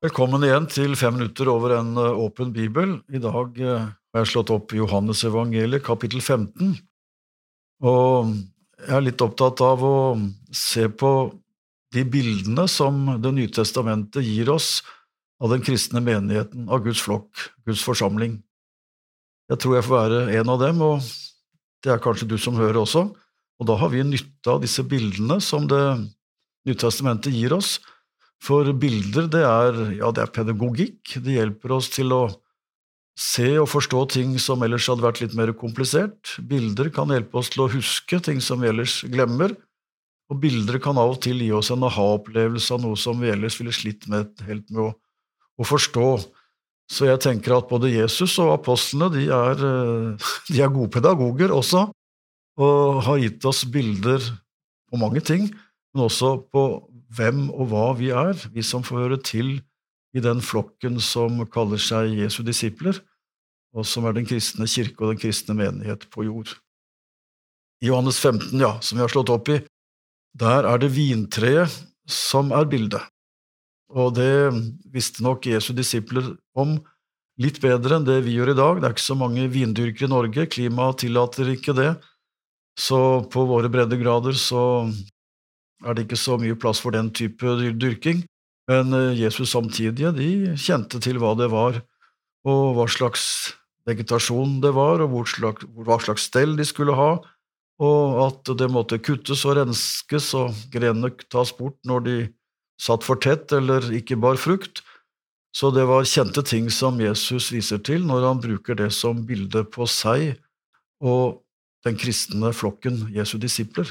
Velkommen igjen til Fem minutter over en eh, åpen bibel. I dag eh, har jeg slått opp Johannes evangeliet, kapittel 15. Og jeg er litt opptatt av å se på de bildene som Det nye testamentet gir oss av den kristne menigheten, av Guds flokk, Guds forsamling. Jeg tror jeg får være en av dem, og det er kanskje du som hører også. Og da har vi nytte av disse bildene som Det nye testamentet gir oss, for bilder, det er, ja, det er pedagogikk. Det hjelper oss til å se og forstå ting som ellers hadde vært litt mer komplisert. Bilder kan hjelpe oss til å huske ting som vi ellers glemmer. Og bilder kan av og til gi oss en aha-opplevelse av noe som vi ellers ville slitt med helt med å, å, forstå. Så jeg tenker at både Jesus og apostlene de er, eh, de er gode pedagoger også, og har gitt oss bilder på mange ting, men også på hvem og hva vi er, vi som får høre til i den flokken som kaller seg Jesu disipler, og som er den kristne kirke og den kristne menighet på jord. I Johannes 15, ja, som vi har slått opp i, der er det vintreet som er bildet, og det visste nok Jesu disipler om litt bedre enn det vi gjør i dag. Det er ikke så mange vindyrkere i Norge, klimaet tillater ikke det, så på våre breddegrader så er det ikke så mye plass for den type dyrking, men eh, Jesus samtidige de kjente til hva det var, og hva slags vegetasjon det var, og hva slags stell de skulle ha, og at det måtte kuttes og renskes og grenene tas bort når de satt for tett eller ikke bar frukt. Så det var kjente ting som Jesus viser til når han bruker det som bilde på seg og den kristne flokken Jesu disipler.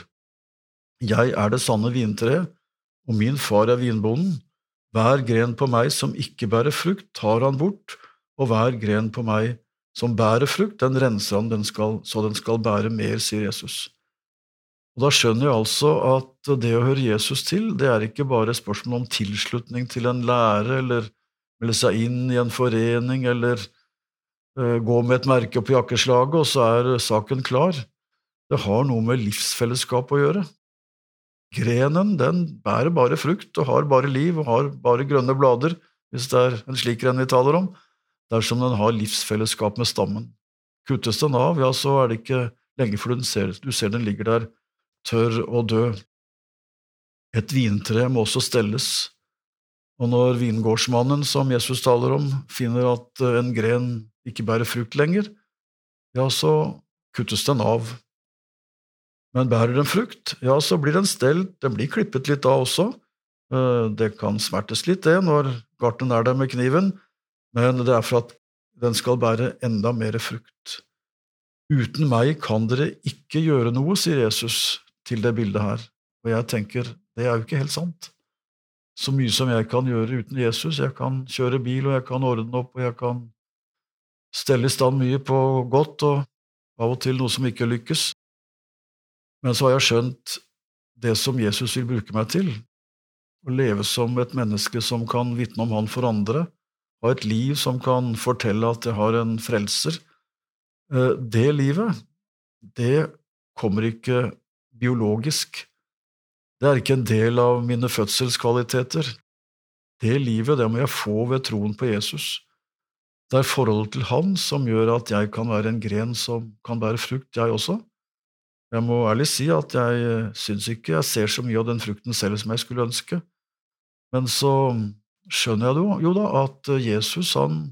Jeg er det sanne vintre, og min far er vinbonden. Hver gren på meg som ikke bærer frukt, tar han bort, og hver gren på meg som bærer frukt, den renser han den skal, så den skal bære mer, sier Jesus. Og Da skjønner jeg altså at det å høre Jesus til, det er ikke bare et spørsmål om tilslutning til en lære, eller melde seg inn i en forening, eller uh, gå med et merke på jakkeslaget, og så er saken klar. Det har noe med livsfellesskap å gjøre. Grenen den bærer bare frukt og har bare liv og har bare grønne blader, hvis det er en slik gren vi taler om, dersom den har livsfellesskap med stammen. Kuttes den av, ja, så er det ikke lenge før du ser, du ser den ligger der tørr og død. Et vintre må også stelles, og når vingårdsmannen som Jesus taler om, finner at en gren ikke bærer frukt lenger, ja, så kuttes den av men bærer den frukt, ja, så blir den stelt, den blir klippet litt da også. Eh, det kan smertes litt, det, når garten er der med kniven, men det er for at den skal bære enda mer frukt. Uten meg kan dere ikke gjøre noe, sier Jesus til det bildet her, og jeg tenker, det er jo ikke helt sant. Så mye som jeg kan gjøre uten Jesus, jeg kan kjøre bil, og jeg kan ordne opp, og jeg kan stelle i stand mye på godt, og av og til noe som ikke lykkes, men så har jeg skjønt det som Jesus vil bruke meg til, å leve som et menneske som kan vitne om Han for andre, ha et liv som kan fortelle at jeg har en frelser. Eh, det livet, det kommer ikke biologisk. Det er ikke en del av mine fødselskvaliteter. Det livet, det må jeg få ved troen på Jesus. Det er forholdet til Han som gjør at jeg kan være en gren som kan bære frukt, jeg også. Jeg må ærlig si at jeg eh, syns ikke jeg ser så mye av den frukten selv som jeg skulle ønske, men så skjønner jeg jo, da at eh, Jesus, han,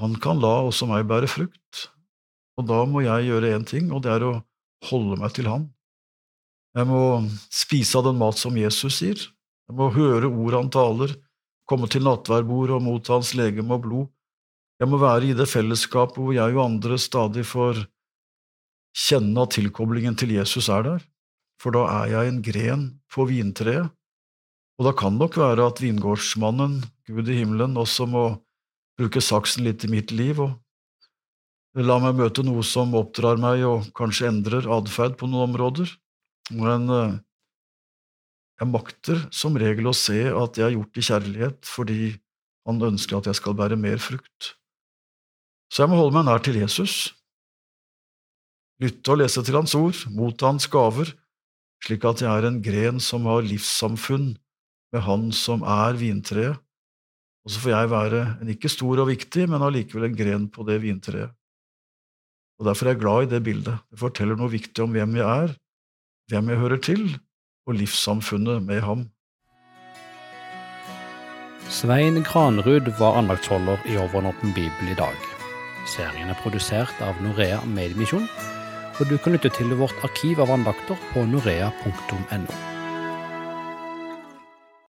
han kan la også meg bære frukt, og da må jeg gjøre én ting, og det er å holde meg til Han. Jeg må spise av den mat som Jesus sier, jeg må høre ord han taler, komme til nattverdbordet og motta hans legeme og blod, jeg må være i det fellesskapet hvor jeg og andre stadig får kjenne at tilkoblingen til Jesus er der, for da er jeg en gren på vintreet, og da kan nok være at vingårdsmannen, Gud i himmelen, også må bruke saksen litt i mitt liv og la meg møte noe som oppdrar meg og kanskje endrer atferd på noen områder, men eh, jeg makter som regel å se at jeg er gjort i kjærlighet fordi han ønsker at jeg skal bære mer frukt. Så jeg må holde meg nær til Jesus, lytte og lese til Hans ord, motta Hans gaver, slik at jeg er en gren som har livssamfunn med Han som er vintreet, og så får jeg være en ikke stor og viktig, men allikevel en gren på det vintreet. Og Derfor er jeg glad i det bildet. Det forteller noe viktig om hvem jeg er, hvem jeg hører til, og livssamfunnet med ham. Svein Granrud var andaktsholder i Over bibel i dag. Serien er produsert av Norea Mediemisjon, og du kan lytte til vårt arkiv av andakter på norea.no.